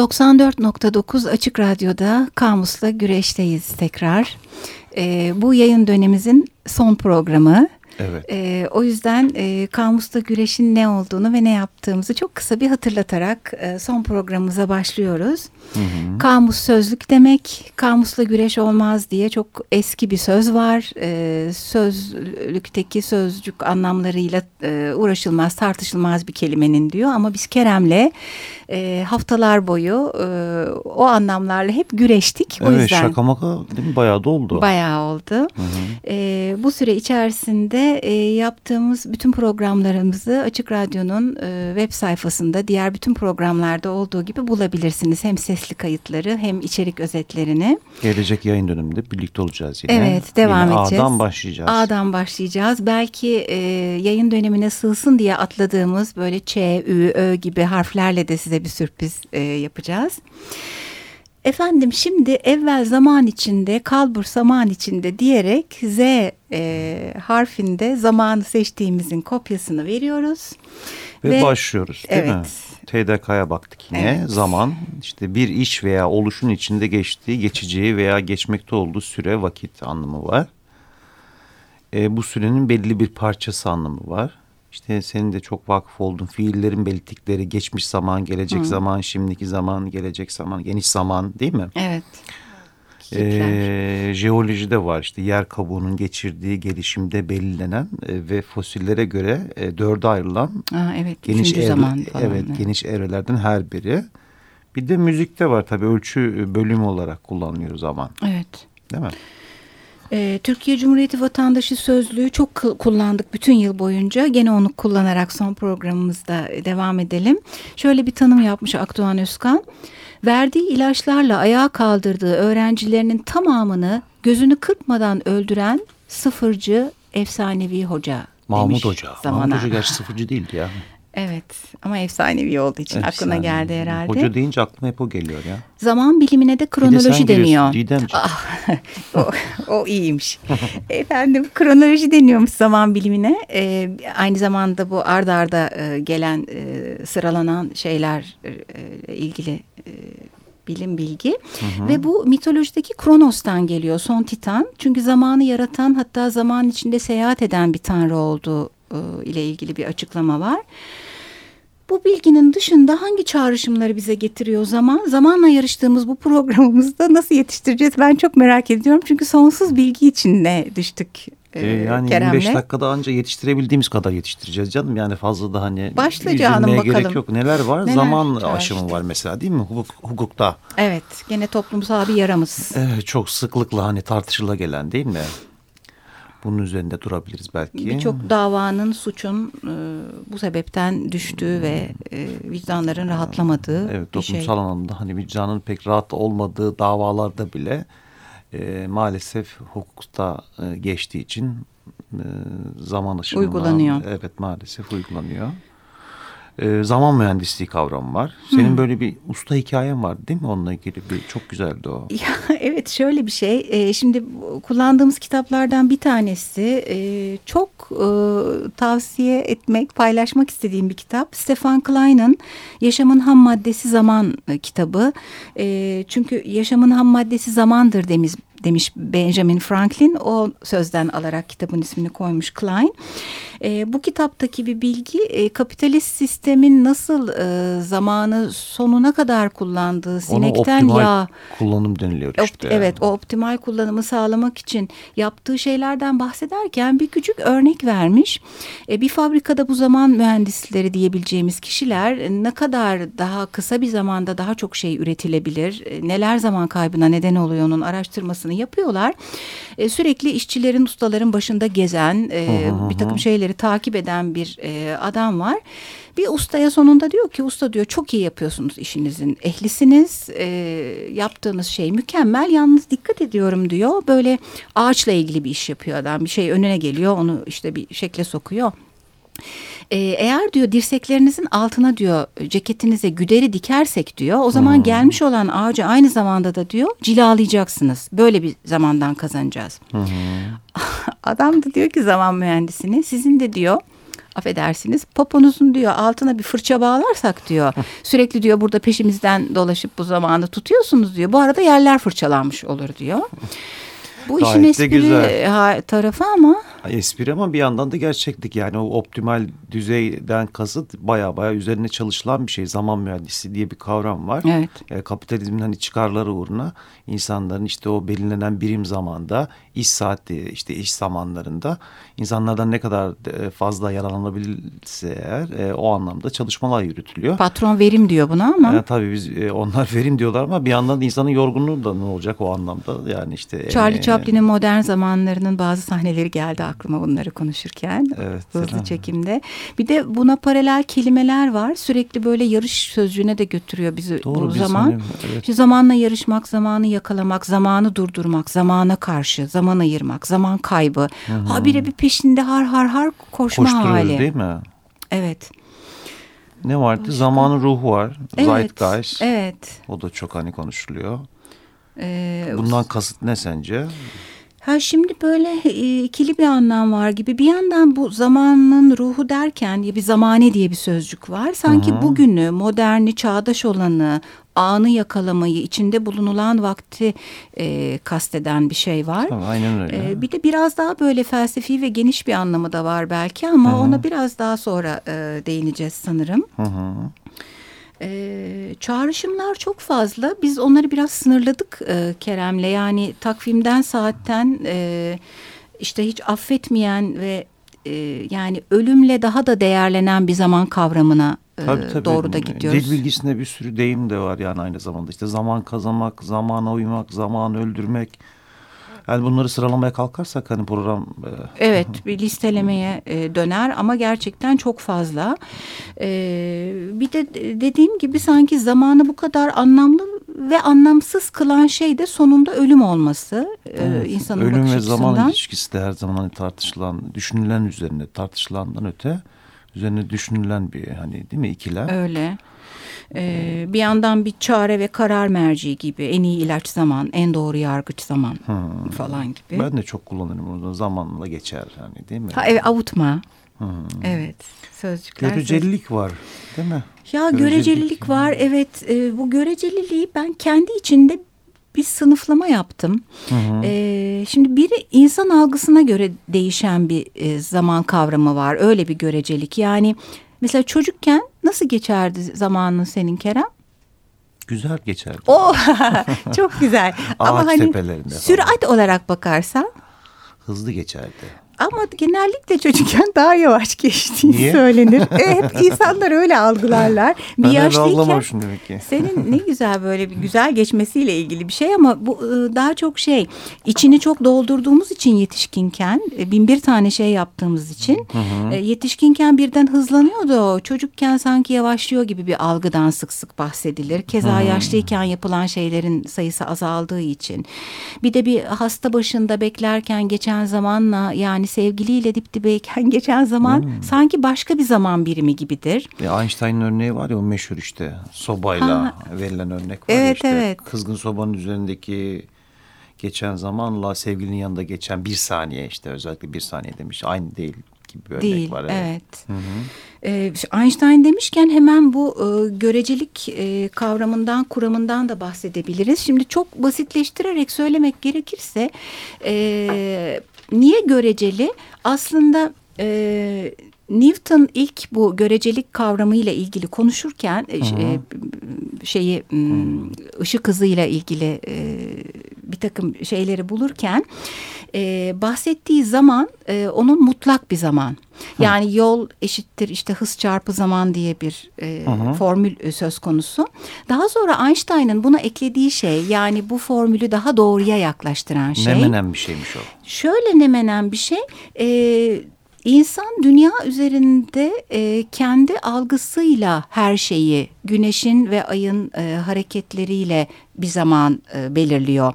94.9 Açık Radyo'da Kamus'la güreşteyiz tekrar. E, bu yayın dönemimizin son programı. Evet. E, o yüzden e, Kamus'ta güreşin ne olduğunu ve ne yaptığımızı çok kısa bir hatırlatarak e, son programımıza başlıyoruz. Hı hı. Kamus sözlük demek, kamusla güreş olmaz diye çok eski bir söz var. E, sözlükteki sözcük anlamlarıyla e, uğraşılmaz, tartışılmaz bir kelimenin diyor. Ama biz Kerem'le e, haftalar boyu e, o anlamlarla hep güreştik. O evet yüzden, şaka maka değil mi? Bayağı da oldu. Bayağı oldu. Hı hı. E, bu süre içerisinde e, yaptığımız bütün programlarımızı Açık Radyo'nun e, web sayfasında diğer bütün programlarda olduğu gibi bulabilirsiniz. Hem sesli kayıtları hem içerik özetlerini. Gelecek yayın döneminde birlikte olacağız yine. Evet devam yine edeceğiz. A'dan başlayacağız. A'dan başlayacağız. Belki e, yayın dönemine sığsın diye atladığımız böyle Ç, Ü, Ö gibi harflerle de size bir sürpriz e, yapacağız. Efendim şimdi evvel zaman içinde, kalbur zaman içinde diyerek Z e, harfinde zamanı seçtiğimizin kopyasını veriyoruz. Ve, Ve başlıyoruz değil evet. mi? TDK'ya baktık yine. Evet. Zaman işte bir iş veya oluşun içinde geçtiği, geçeceği veya geçmekte olduğu süre, vakit anlamı var. E, bu sürenin belli bir parçası anlamı var. İşte senin de çok vakıf olduğun fiillerin belirttikleri geçmiş zaman, gelecek Hı. zaman, şimdiki zaman, gelecek zaman, geniş zaman değil mi? Evet. Ee, jeolojide var işte yer kabuğunun geçirdiği gelişimde belirlenen e, ve fosillere göre e, dörde ayrılan Aa, evet, geniş evre, zaman falan, evet, evet geniş evrelerden her biri. Bir de müzikte var tabii ölçü bölümü olarak kullanılıyor zaman. Evet. Değil mi? Ee, Türkiye Cumhuriyeti Vatandaşı Sözlüğü çok kullandık bütün yıl boyunca. Gene onu kullanarak son programımızda devam edelim. Şöyle bir tanım yapmış Akdoğan Özkan. Verdiği ilaçlarla ayağa kaldırdığı öğrencilerinin tamamını gözünü kırpmadan öldüren sıfırcı efsanevi hoca Mahmut Hoca. Zamana. Mahmut Hoca gerçi sıfırcı değildi ya. Evet ama efsanevi olduğu için Efsane. aklına geldi herhalde. Hoca deyince aklıma hep o geliyor ya. Zaman bilimine de kronoloji de deniyor. Ah, o, o iyiymiş. Efendim kronoloji deniyormuş zaman bilimine. Ee, aynı zamanda bu ardarda arda, e, gelen e, sıralanan şeyler e, ilgili e, bilim bilgi hı hı. ve bu mitolojideki Kronos'tan geliyor son titan çünkü zamanı yaratan hatta zaman içinde seyahat eden bir tanrı olduğu e, ile ilgili bir açıklama var. Bu bilginin dışında hangi çağrışımları bize getiriyor zaman? Zamanla yarıştığımız bu programımızda nasıl yetiştireceğiz? Ben çok merak ediyorum. Çünkü sonsuz bilgi içinde düştük ee, yani Kerem'le. 25 dakikada anca yetiştirebildiğimiz kadar yetiştireceğiz canım. Yani fazla da hani Başla canım bakalım. gerek yok. Neler var? Neler Zaman aşımı işte. var mesela değil mi hukuk, hukukta? Evet gene toplumsal bir yaramız. Evet çok sıklıkla hani tartışıla gelen değil mi? Bunun üzerinde durabiliriz belki. Birçok davanın, suçun e, bu sebepten düştüğü ve e, vicdanların rahatlamadığı evet, bir şey. Toplumsal anlamda hani vicdanın pek rahat olmadığı davalarda bile e, maalesef hukukta e, geçtiği için e, zaman aşımından uygulanıyor. Evet maalesef uygulanıyor e, zaman mühendisliği kavramı var. Senin hmm. böyle bir usta hikayen var değil mi onunla ilgili bir çok güzeldi o. Ya, evet şöyle bir şey. E, şimdi kullandığımız kitaplardan bir tanesi e, çok e, tavsiye etmek, paylaşmak istediğim bir kitap. Stefan Klein'ın Yaşamın Ham Maddesi Zaman e, kitabı. E, çünkü yaşamın ham maddesi zamandır demiş demiş Benjamin Franklin. O sözden alarak kitabın ismini koymuş Klein. E, bu kitaptaki bir bilgi e, kapitalist sistemin nasıl e, zamanı sonuna kadar kullandığı sinekten yağ kullanım deniliyor işte. evet o optimal kullanımı sağlamak için yaptığı şeylerden bahsederken bir küçük örnek vermiş. E, bir fabrikada bu zaman mühendisleri diyebileceğimiz kişiler ne kadar daha kısa bir zamanda daha çok şey üretilebilir, e, neler zaman kaybına neden oluyor onun araştırmasını yapıyorlar. E, sürekli işçilerin, ustaların başında gezen, e, bir takım şeyleri takip eden bir e, adam var. Bir ustaya sonunda diyor ki usta diyor çok iyi yapıyorsunuz işinizin ehlisiniz e, yaptığınız şey mükemmel yalnız dikkat ediyorum diyor böyle ağaçla ilgili bir iş yapıyor adam bir şey önüne geliyor onu işte bir şekle sokuyor. Ee, eğer diyor dirseklerinizin altına diyor ceketinize güderi dikersek diyor o zaman hmm. gelmiş olan ağacı aynı zamanda da diyor cilalayacaksınız. Böyle bir zamandan kazanacağız. Hmm. Adam da diyor ki zaman mühendisini sizin de diyor affedersiniz poponuzun diyor altına bir fırça bağlarsak diyor sürekli diyor burada peşimizden dolaşıp bu zamanı tutuyorsunuz diyor. Bu arada yerler fırçalanmış olur diyor. Bu Gayet işin espri güzel. tarafı ama Espri ama bir yandan da gerçeklik yani o optimal düzeyden kasıt baya baya üzerine çalışılan bir şey. Zaman mühendisi diye bir kavram var. Evet. E, kapitalizmin hani çıkarları uğruna insanların işte o belirlenen birim zamanda iş saati işte iş zamanlarında insanlardan ne kadar e, fazla yararlanabilse eğer e, o anlamda çalışmalar yürütülüyor. patron verim diyor buna ama. Yani tabii biz e, onlar verim diyorlar ama bir yandan da insanın yorgunluğu da ne olacak o anlamda yani işte. Charlie e, Chaplin'in modern zamanlarının bazı sahneleri geldi aklıma bunları konuşurken. Evet, Hızlı selam. çekimde. Bir de buna paralel kelimeler var. Sürekli böyle yarış sözcüğüne de götürüyor bizi Doğru, bu zaman. saniye, evet. İşte zamanla yarışmak, zamanı yakalamak, zamanı durdurmak, zamana karşı, zaman ayırmak, zaman kaybı. Habire bir peşinde har har har koşma Koşturuyoruz hali. değil mi? Evet. Ne vardı? Zamanın ruhu var. Evet. Zeitgeist. Evet. O da çok hani konuşuluyor. Ee, Bundan kasıt ne sence? Ha şimdi böyle e, ikili bir anlam var gibi. Bir yandan bu zamanın ruhu derken ya bir zamane diye bir sözcük var. Sanki bugünü, moderni, çağdaş olanı, anı yakalamayı, içinde bulunulan vakti e, kasteden bir şey var. Tabii, aynen öyle. E, bir de biraz daha böyle felsefi ve geniş bir anlamı da var belki ama ona biraz daha sonra e, değineceğiz sanırım. Hı hı. Ee, çağrışımlar çok fazla. Biz onları biraz sınırladık e, Kerem'le. Yani takvimden saatten e, işte hiç affetmeyen ve e, yani ölümle daha da değerlenen bir zaman kavramına e, Tabii, tabii. doğru da gidiyoruz. Dil bilgisinde bir sürü deyim de var yani aynı zamanda. İşte zaman kazanmak, zamana uymak, zaman öldürmek. Yani bunları sıralamaya kalkarsak hani program... e, Evet bir listelemeye e, döner ama gerçekten çok fazla. E, bir de dediğim gibi sanki zamanı bu kadar anlamlı ve anlamsız kılan şey de sonunda ölüm olması e, Evet, insanın Ölüm bakış ve zaman açısından. ilişkisi de her zaman hani tartışılan, düşünülen üzerine tartışılandan öte üzerine düşünülen bir hani değil mi ikilem? Öyle. Ee, bir yandan bir çare ve karar merci gibi en iyi ilaç zaman, en doğru yargıç zaman falan gibi. Ben de çok kullanırım onu zamanla geçer hani değil mi? Ha, evet avutma. Evet sözcükler. Görecelik var değil mi? Ya Görecelilik. görecelilik var evet e, bu göreceliliği ben kendi içinde bir sınıflama yaptım. E, şimdi biri insan algısına göre değişen bir e, zaman kavramı var öyle bir görecelik yani mesela çocukken nasıl geçerdi zamanın senin Kerem? Güzel geçer. O çok güzel ama Ağaç hani sürat olarak bakarsan Hızlı geçerdi. Ama genellikle çocukken daha yavaş geçtiğini Niye? söylenir. E, hep insanlar öyle algılarlar. Bir Ben yaşlıyken demek ki. senin ne güzel böyle bir güzel geçmesiyle ilgili bir şey ama bu e, daha çok şey içini çok doldurduğumuz için yetişkinken e, bin bir tane şey yaptığımız için e, yetişkinken birden hızlanıyordu o. Çocukken sanki yavaşlıyor gibi bir algıdan sık sık bahsedilir. Keza yaşlıyken yapılan şeylerin sayısı azaldığı için. Bir de bir hasta başında beklerken geçen zamanla yani sevgiliyle dip dibeyken geçen zaman sanki başka bir zaman birimi gibidir. Ya Einstein'ın örneği var ya o meşhur işte sobayla Ha. verilen örnek var Evet, işte. evet. Kızgın sobanın üzerindeki geçen zamanla sevgilinin yanında geçen bir saniye işte özellikle bir saniye demiş. Aynı değil gibi bir örnek Değil, var. evet. Ee, Einstein demişken hemen bu e, görecelik e, kavramından, kuramından da bahsedebiliriz. Şimdi çok basitleştirerek söylemek gerekirse e, niye göreceli? Aslında e, Newton ilk bu görecelik kavramıyla ilgili konuşurken e, e, şeyi m, ışık hızıyla ilgili e, bir takım şeyleri bulurken e, bahsettiği zaman e, onun mutlak bir zaman. Yani yol eşittir işte hız çarpı zaman diye bir e, formül söz konusu. Daha sonra Einstein'ın buna eklediği şey yani bu formülü daha doğruya yaklaştıran şey. Ne menen bir şeymiş o. Şöyle nemenen bir şey. E, insan dünya üzerinde e, kendi algısıyla her şeyi güneşin ve ayın e, hareketleriyle bir zaman e, belirliyor.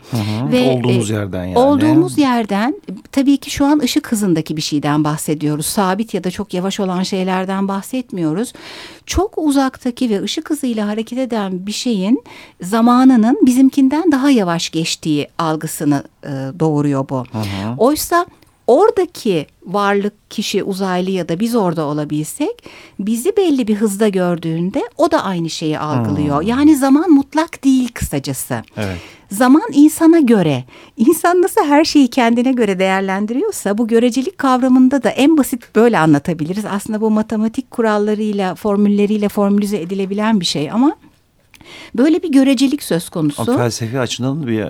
Olduğumuz yerden yani. Olduğumuz yerden tabii ki şu an ışık hızındaki bir şeyden bahsediyoruz. Sabit ya da çok yavaş olan şeylerden bahsetmiyoruz. Çok uzaktaki ve ışık hızıyla hareket eden bir şeyin zamanının bizimkinden daha yavaş geçtiği algısını e, doğuruyor bu. Oysa oradaki varlık kişi uzaylı ya da biz orada olabilsek bizi belli bir hızda gördüğünde o da aynı şeyi algılıyor. Hmm. Yani zaman mutlak değil kısacası. Evet. Zaman insana göre, insan nasıl her şeyi kendine göre değerlendiriyorsa bu görecelik kavramında da en basit böyle anlatabiliriz. Aslında bu matematik kurallarıyla, formülleriyle formülize edilebilen bir şey ama Böyle bir görecelik söz konusu. Ama felsefi açıdan bir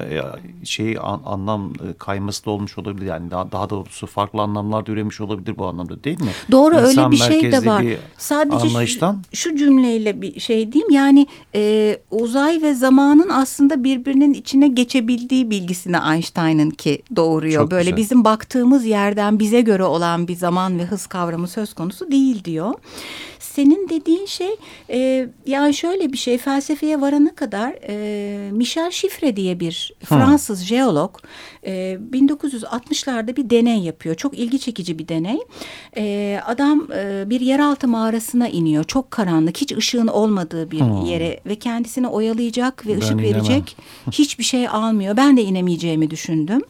şey an, anlam e, kayması da olmuş olabilir. Yani daha, daha doğrusu farklı anlamlar da üremiş olabilir bu anlamda değil mi? Doğru İnsan öyle bir şey de var. Sadece anlayıştan... şu, şu cümleyle bir şey diyeyim. Yani e, uzay ve zamanın aslında birbirinin içine geçebildiği bilgisini Einstein'ın ki doğuruyor. Çok Böyle güzel. bizim baktığımız yerden bize göre olan bir zaman ve hız kavramı söz konusu değil diyor. Senin dediğin şey e, yani şöyle bir şey felsefeye varana kadar e, Michel Chiffre diye bir Fransız hmm. jeolog e, 1960'larda bir deney yapıyor. Çok ilgi çekici bir deney. E, adam e, bir yeraltı mağarasına iniyor. Çok karanlık, hiç ışığın olmadığı bir hmm. yere ve kendisini oyalayacak ve ben ışık inemem. verecek hiçbir şey almıyor. Ben de inemeyeceğimi düşündüm.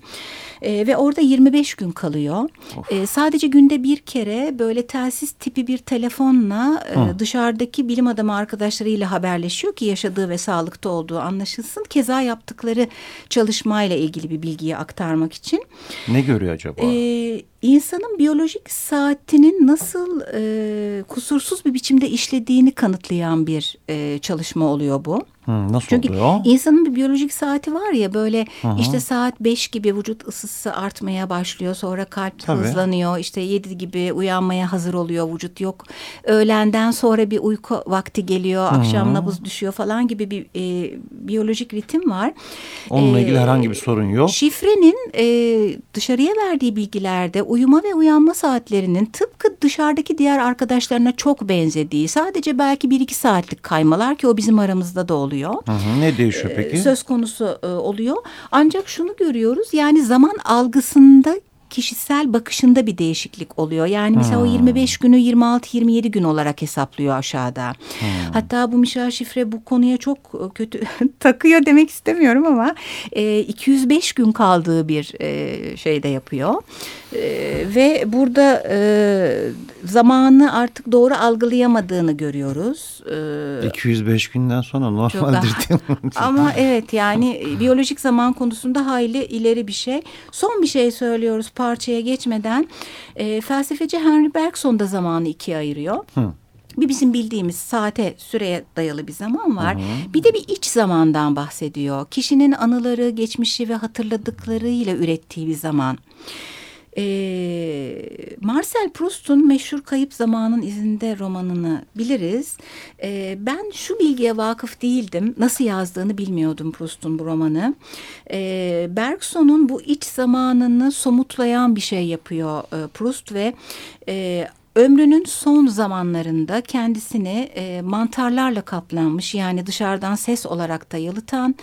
E, ve orada 25 gün kalıyor. E, sadece günde bir kere böyle telsiz tipi bir telefonla e, dışarıdaki bilim adamı arkadaşlarıyla haberleşiyor ki yaşadığı ve sağlıkta olduğu anlaşılsın. Keza yaptıkları çalışmayla ilgili bir bilgiyi aktarmak için. Ne görüyor acaba? E, insanın biyolojik saatinin nasıl e, kusursuz bir biçimde işlediğini kanıtlayan bir e, çalışma oluyor bu. Hmm, nasıl Çünkü oluyor? insanın bir biyolojik saati var ya böyle -hı. işte saat beş gibi vücut ısısı artmaya başlıyor. Sonra kalp Tabii. hızlanıyor. İşte yedi gibi uyanmaya hazır oluyor vücut yok. Öğlenden sonra bir uyku vakti geliyor. Hı -hı. Akşam nabız düşüyor falan gibi bir e, biyolojik ritim var. Onunla ee, ilgili herhangi bir sorun yok. Şifrenin e, dışarıya verdiği bilgilerde uyuma ve uyanma saatlerinin tıpkı dışarıdaki diğer arkadaşlarına çok benzediği. Sadece belki bir iki saatlik kaymalar ki o bizim aramızda da oluyor. Hı hı, ne değişiyor ee, peki? Söz konusu e, oluyor. Ancak şunu görüyoruz yani zaman algısında kişisel bakışında bir değişiklik oluyor. Yani mesela hmm. o 25 günü 26-27 gün olarak hesaplıyor aşağıda. Hmm. Hatta bu Michel Şifre bu konuya çok e, kötü takıyor demek istemiyorum ama e, 205 gün kaldığı bir e, şey de yapıyor. E, ve burada e, zamanı artık doğru algılayamadığını görüyoruz. E, 205 günden sonra normaldir değil mi? ama evet yani biyolojik zaman konusunda hayli ileri bir şey. Son bir şey söylüyoruz parçaya geçmeden e, felsefeci Henry Bergson da zamanı ikiye ayırıyor. Hı. Bir bizim bildiğimiz saate, süreye dayalı bir zaman var. Hı hı. Bir de bir iç zamandan bahsediyor. Kişinin anıları, geçmişi ve hatırladıklarıyla ürettiği bir zaman. E, Marcel Proust'un meşhur Kayıp Zamanın İzinde romanını biliriz. E, ben şu bilgiye vakıf değildim. Nasıl yazdığını bilmiyordum Proust'un bu romanı. E, Bergson'un bu iç zamanını somutlayan bir şey yapıyor e, Proust ve... E, ömrünün son zamanlarında kendisini e, mantarlarla kaplanmış yani dışarıdan ses olarak da yalıtan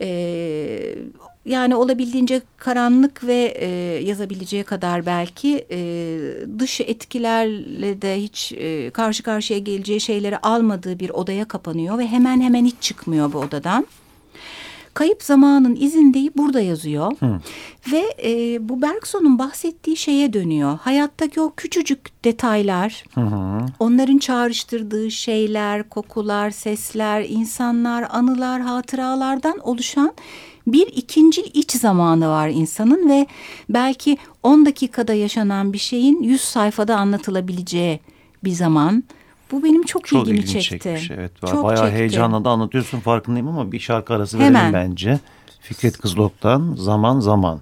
e, yani olabildiğince karanlık ve e, yazabileceği kadar belki e, dış etkilerle de hiç e, karşı karşıya geleceği şeyleri almadığı bir odaya kapanıyor ve hemen hemen hiç çıkmıyor bu odadan. Kayıp zamanın izindeyi burada yazıyor. Hı. Ve e, bu Bergson'un bahsettiği şeye dönüyor. Hayattaki o küçücük detaylar, hı hı. onların çağrıştırdığı şeyler, kokular, sesler, insanlar, anılar, hatıralardan oluşan bir ikinci iç zamanı var insanın ve belki 10 dakikada yaşanan bir şeyin 100 sayfada anlatılabileceği bir zaman. Bu benim çok, çok ilgimi çekti. Çekmiş, evet. Çok Bayağı çekti. heyecanla da anlatıyorsun farkındayım ama bir şarkı arası Hemen. verelim bence. Fikret Kızılok'tan Zaman Zaman.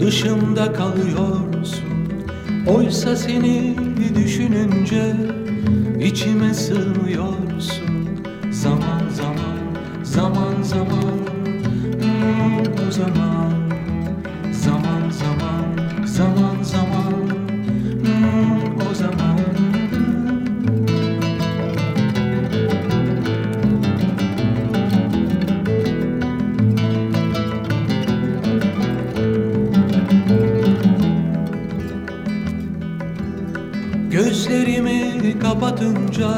Dışımda kalıyorsun. Oysa seni düşününce içime sığmıyorsun. Zaman zaman, zaman zaman, hmm, o zaman kapatınca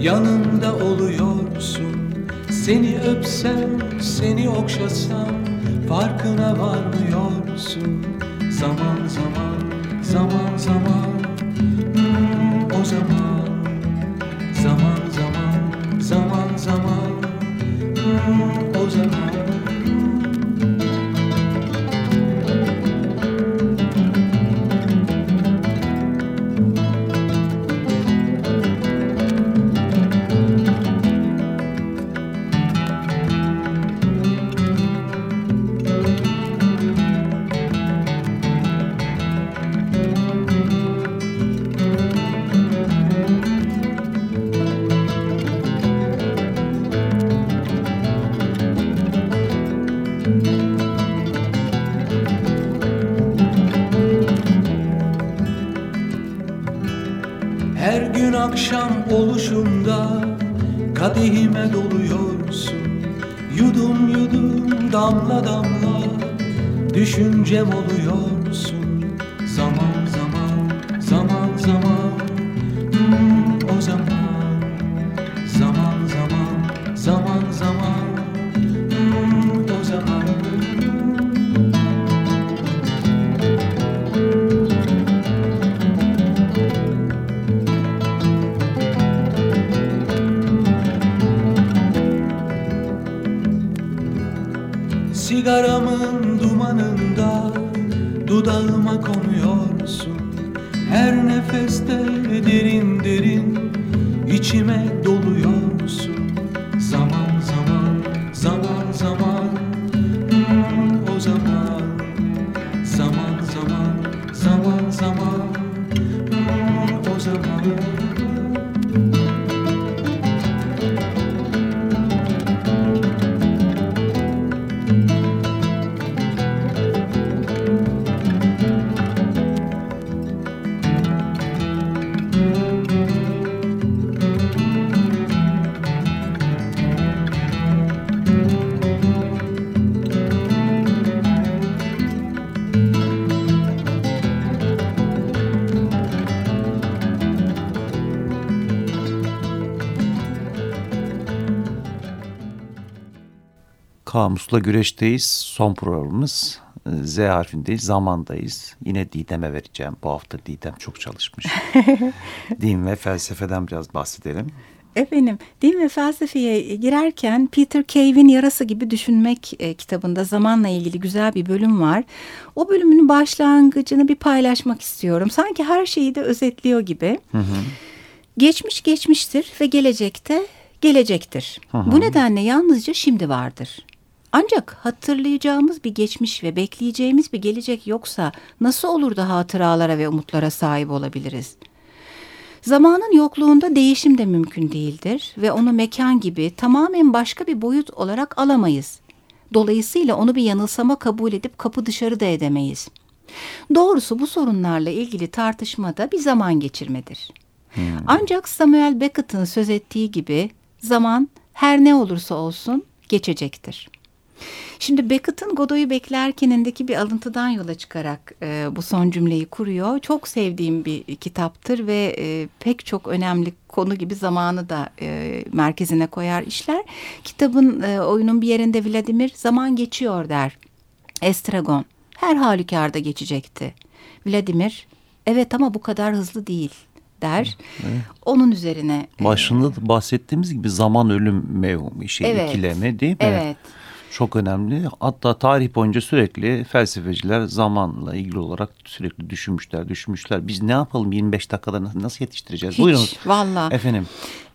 yanımda oluyorsun. Seni öpsem, seni okşasam farkına varmıyorsun. Zaman zaman, zaman zaman. Hmm, o Zaman akşam oluşunda kadehime doluyorsun. Yudum yudum damla damla düşüncem oluyorsun Her nefeste derin derin içime doluyorsun Kamusla güreşteyiz. Son programımız e, Z harfindeyiz. Zamandayız. Yine Didem'e vereceğim. Bu hafta Didem çok çalışmış. Din ve felsefeden biraz bahsedelim. Efendim, din ve felsefeye girerken Peter Cave'in Yarası gibi Düşünmek e, kitabında zamanla ilgili güzel bir bölüm var. O bölümün başlangıcını bir paylaşmak istiyorum. Sanki her şeyi de özetliyor gibi. Geçmiş geçmiştir ve gelecekte gelecektir. Bu nedenle yalnızca şimdi vardır. Ancak hatırlayacağımız bir geçmiş ve bekleyeceğimiz bir gelecek yoksa nasıl olur da hatıralara ve umutlara sahip olabiliriz? Zamanın yokluğunda değişim de mümkün değildir ve onu mekan gibi tamamen başka bir boyut olarak alamayız. Dolayısıyla onu bir yanılsama kabul edip kapı dışarı da edemeyiz. Doğrusu bu sorunlarla ilgili tartışmada bir zaman geçirmedir. Ancak Samuel Beckett'ın söz ettiği gibi zaman her ne olursa olsun geçecektir. Şimdi Beckett'ın Godot'u beklerkenindeki bir alıntıdan yola çıkarak e, bu son cümleyi kuruyor. Çok sevdiğim bir kitaptır ve e, pek çok önemli konu gibi zamanı da e, merkezine koyar işler. Kitabın e, oyunun bir yerinde Vladimir zaman geçiyor der. Estragon her halükarda geçecekti. Vladimir evet ama bu kadar hızlı değil der. Onun üzerine. e, Başında da bahsettiğimiz gibi zaman ölüm mevhumu şey Evet. ikileme değil mi? Evet. Çok önemli. Hatta tarih boyunca sürekli felsefeciler zamanla ilgili olarak sürekli düşünmüşler, düşünmüşler. Biz ne yapalım 25 dakikada nasıl- yetiştireceğiz? Hiç Buyurun. valla. Efendim.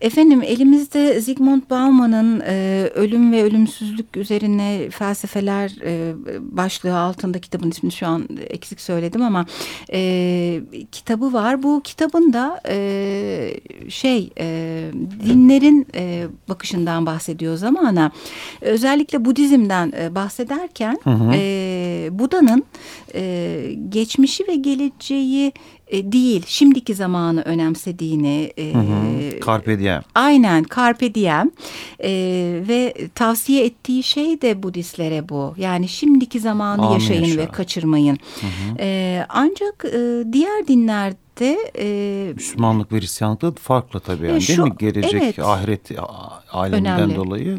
Efendim elimizde Zygmunt Bauman'ın e, Ölüm ve Ölümsüzlük üzerine felsefeler e, başlığı altında kitabın ismini şu an eksik söyledim ama e, kitabı var. Bu kitabın da e, şey e, dinlerin e, bakışından bahsediyor zamana. Özellikle Budizm'den e, bahsederken e, Buda'nın e, geçmişi ve geleceği e, değil, şimdiki zamanı önemsediğini. E, Hı hı. Carpe diem. Aynen, carpe diem. E, ve tavsiye ettiği şey de Budistlere bu. Yani şimdiki zamanı Anı yaşayın yaşa. ve kaçırmayın. Hı hı. E, ancak e, diğer dinlerde e, Müslümanlık ve Hristiyanlık da farklı tabii yani E, değil şu- mi? Gelecek evet. ahiret aleminden Önemli. dolayı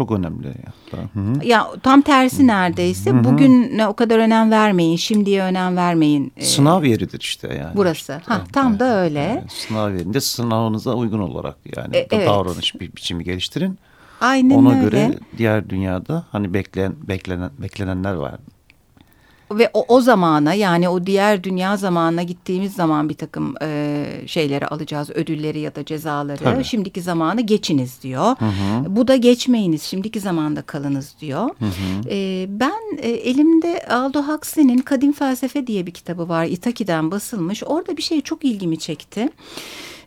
çok önemli. Hatta. Hı hı. ya tam tersi neredeyse. Bugüne o kadar önem vermeyin, şimdiye önem vermeyin. e, Sınav yeridir işte yani. burası. Ha, tam da öyle. Evet, sınav yerinde sınavınıza uygun olarak yani E, evet. davranış bir biçimi geliştirin. Aynen Ona öyle. göre diğer dünyada hani bekleyen beklenen beklenenler var. Ve o, o zamana yani o diğer dünya zamanına gittiğimiz zaman bir takım e, şeyleri alacağız. Ödülleri ya da cezaları. Tabii. Şimdiki zamanı geçiniz diyor. Bu da geçmeyiniz. Şimdiki zamanda kalınız diyor. E, ben e, elimde Aldo Huxley'nin Kadim Felsefe diye bir kitabı var. Itaki'den basılmış. Orada bir şey çok ilgimi çekti.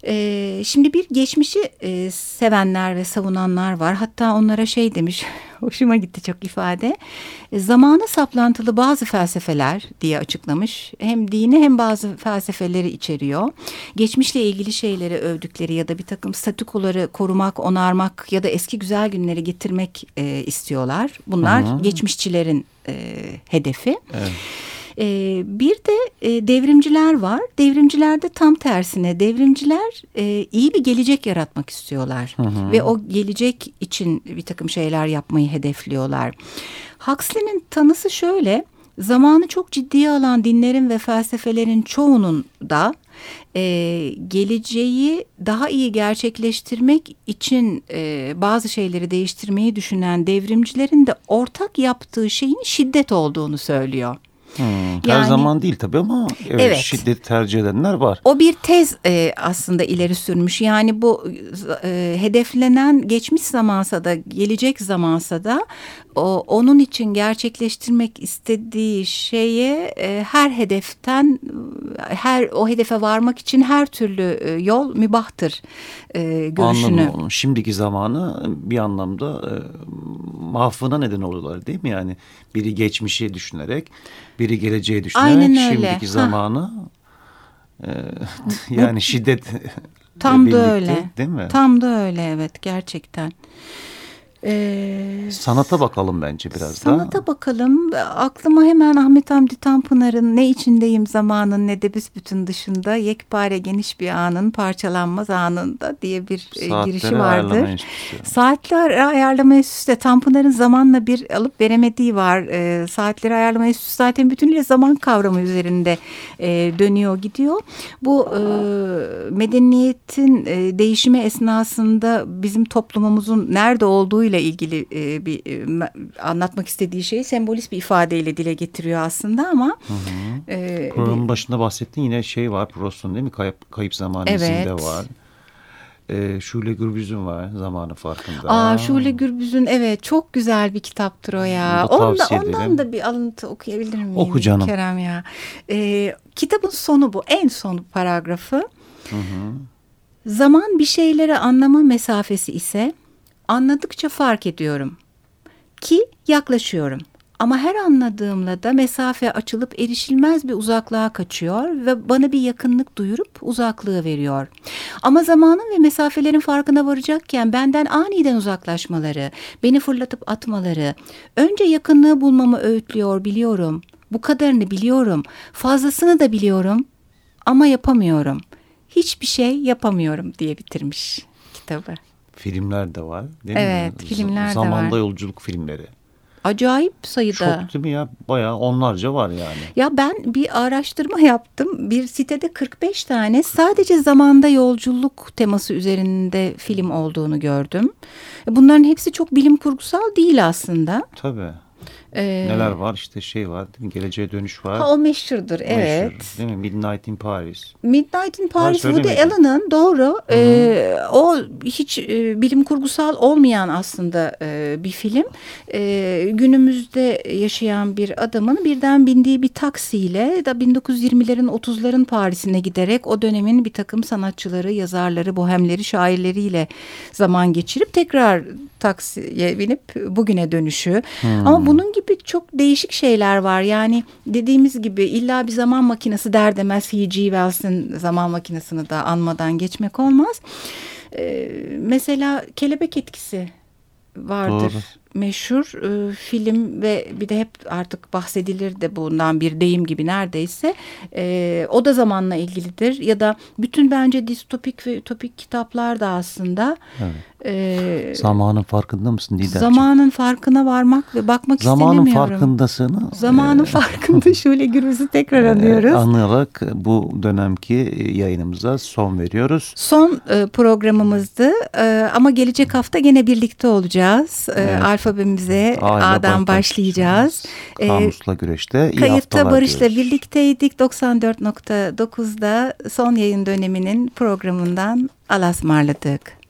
E, şimdi bir geçmişi e, sevenler ve savunanlar var. Hatta onlara şey demiş, hoşuma gitti çok ifade. E, zamana saplantılı bazı felsefeler diye açıklamış. Hem dini hem bazı felsefeleri içeriyor. Geçmişle ilgili şeyleri övdükleri ya da bir takım statükoları korumak, onarmak ya da eski güzel günleri getirmek e, istiyorlar. Bunlar geçmişçilerin e, hedefi. Evet. Ee, bir de e, devrimciler var. Devrimcilerde tam tersine devrimciler e, iyi bir gelecek yaratmak istiyorlar. Ve o gelecek için bir takım şeyler yapmayı hedefliyorlar. Huxley'nin tanısı şöyle. Zamanı çok ciddiye alan dinlerin ve felsefelerin çoğunun da e, geleceği daha iyi gerçekleştirmek için e, bazı şeyleri değiştirmeyi düşünen devrimcilerin de ortak yaptığı şeyin şiddet olduğunu söylüyor. Hmm, Her Yani- zaman değil tabii ama evet, Evet. şiddet tercih edenler var. O bir tez e, aslında ileri sürmüş. Yani bu e, hedeflenen geçmiş zamansa da gelecek zamansa da o, onun için gerçekleştirmek istediği şeye e, her hedeften her o hedefe varmak için her türlü e, yol mübahtır e, görüşünü. Anladım onu. Şimdiki zamanı bir anlamda e, mahvına neden oluyorlar değil mi? Yani biri geçmişi düşünerek, biri geleceği düşünerek Aynen öyle. şimdiki Ha. zamanı e, yani şiddet Tam da birlikte, öyle. Değil mi? Tam da öyle evet gerçekten. Ee, Sanata bakalım bence biraz da. Sanata bakalım. Aklıma hemen Ahmet Hamdi Tanpınar'ın ne içindeyim zamanın ne de büsbütün dışında yekpare geniş bir anın parçalanmaz anında diye bir e, Saatleri girişi vardır. enstitüsü. Saatler ayarlama de Tanpınar'ın zamanla bir alıp veremediği var. E, saatleri ayarlama enstitüsü zaten bütünüyle zaman kavramı üzerinde e, dönüyor gidiyor. Bu e, medeniyetin e, değişimi esnasında bizim toplumumuzun nerede olduğuyla ilgili e, bir e, anlatmak istediği şeyi sembolist bir ifadeyle dile getiriyor aslında ama e, Programın başında bahsettiğin yine şey var Proust'un değil mi? Kayıp, kayıp zaman Evet. var. E, Şule Gürbüz'ün var zamanı farkında. Aa Şule Gürbüz'ün evet çok güzel bir kitaptır o ya. Bunu da Ondan, edelim. da bir alıntı okuyabilir miyim? Oku canım. Kerem ya. Ee, kitabın sonu bu. En son paragrafı. Zaman bir şeyleri anlama mesafesi ise anladıkça fark ediyorum. Ki yaklaşıyorum. Ama her anladığımla da mesafe açılıp erişilmez bir uzaklığa kaçıyor ve bana bir yakınlık duyurup uzaklığı veriyor. Ama zamanın ve mesafelerin farkına varacakken benden aniden uzaklaşmaları, beni fırlatıp atmaları, önce yakınlığı bulmamı öğütlüyor biliyorum. Bu kadarını biliyorum, fazlasını da biliyorum ama yapamıyorum. Hiçbir şey yapamıyorum diye bitirmiş kitabı. Filmler de var değil Evet, mi? filmler de Zamanda var. yolculuk filmleri. Acayip sayıda. Çok değil mi ya? Bayağı onlarca var yani. Ya ben bir araştırma yaptım. Bir sitede 45 tane sadece zamanda yolculuk teması üzerinde film olduğunu gördüm. Bunların hepsi çok bilim kurgusal değil aslında. Tabii. Ee, Neler var işte şey var değil mi? Geleceğe dönüş var. Ha, o meşhurdur evet. Meşhur, değil mi? Midnight in Paris. Midnight in Paris Woody söylemedim. Allen'ın doğru. Ee, o hiç e, bilim kurgusal olmayan aslında e, bir film. E, günümüzde yaşayan bir adamın birden bindiği bir taksiyle da 1920'lerin 30'ların Paris'ine giderek o dönemin bir takım sanatçıları, yazarları, bohemleri, şairleriyle zaman geçirip tekrar taksiye binip bugüne dönüşü. Ama bunun gibi gibi çok değişik şeyler var. Yani dediğimiz gibi illa bir zaman makinesi der demez H.G. Wells'in zaman makinesini de anmadan geçmek olmaz. Ee, mesela kelebek etkisi vardır. Doğru meşhur e, film ve bir de hep artık bahsedilir de bundan bir deyim gibi neredeyse e, o da zamanla ilgilidir ya da bütün bence distopik ve ütopik kitaplar da aslında evet. e, zamanın farkında mısın Didemciğim? Zamanın farkına varmak ve bakmak zamanın istemiyorum. Zamanın farkındasını zamanın e, farkında şöyle Gürbüz'ü tekrar anıyoruz. E, anlayarak bu dönemki yayınımıza son veriyoruz. Son e, programımızdı e, ama gelecek hafta gene birlikte olacağız. E, evet. Alfabemize Aile A'dan başlayacağız. Kamusla güreşte iyi Kayıtta Barış'la diyoruz. birlikteydik. 94.9'da son yayın döneminin programından alasmarladık.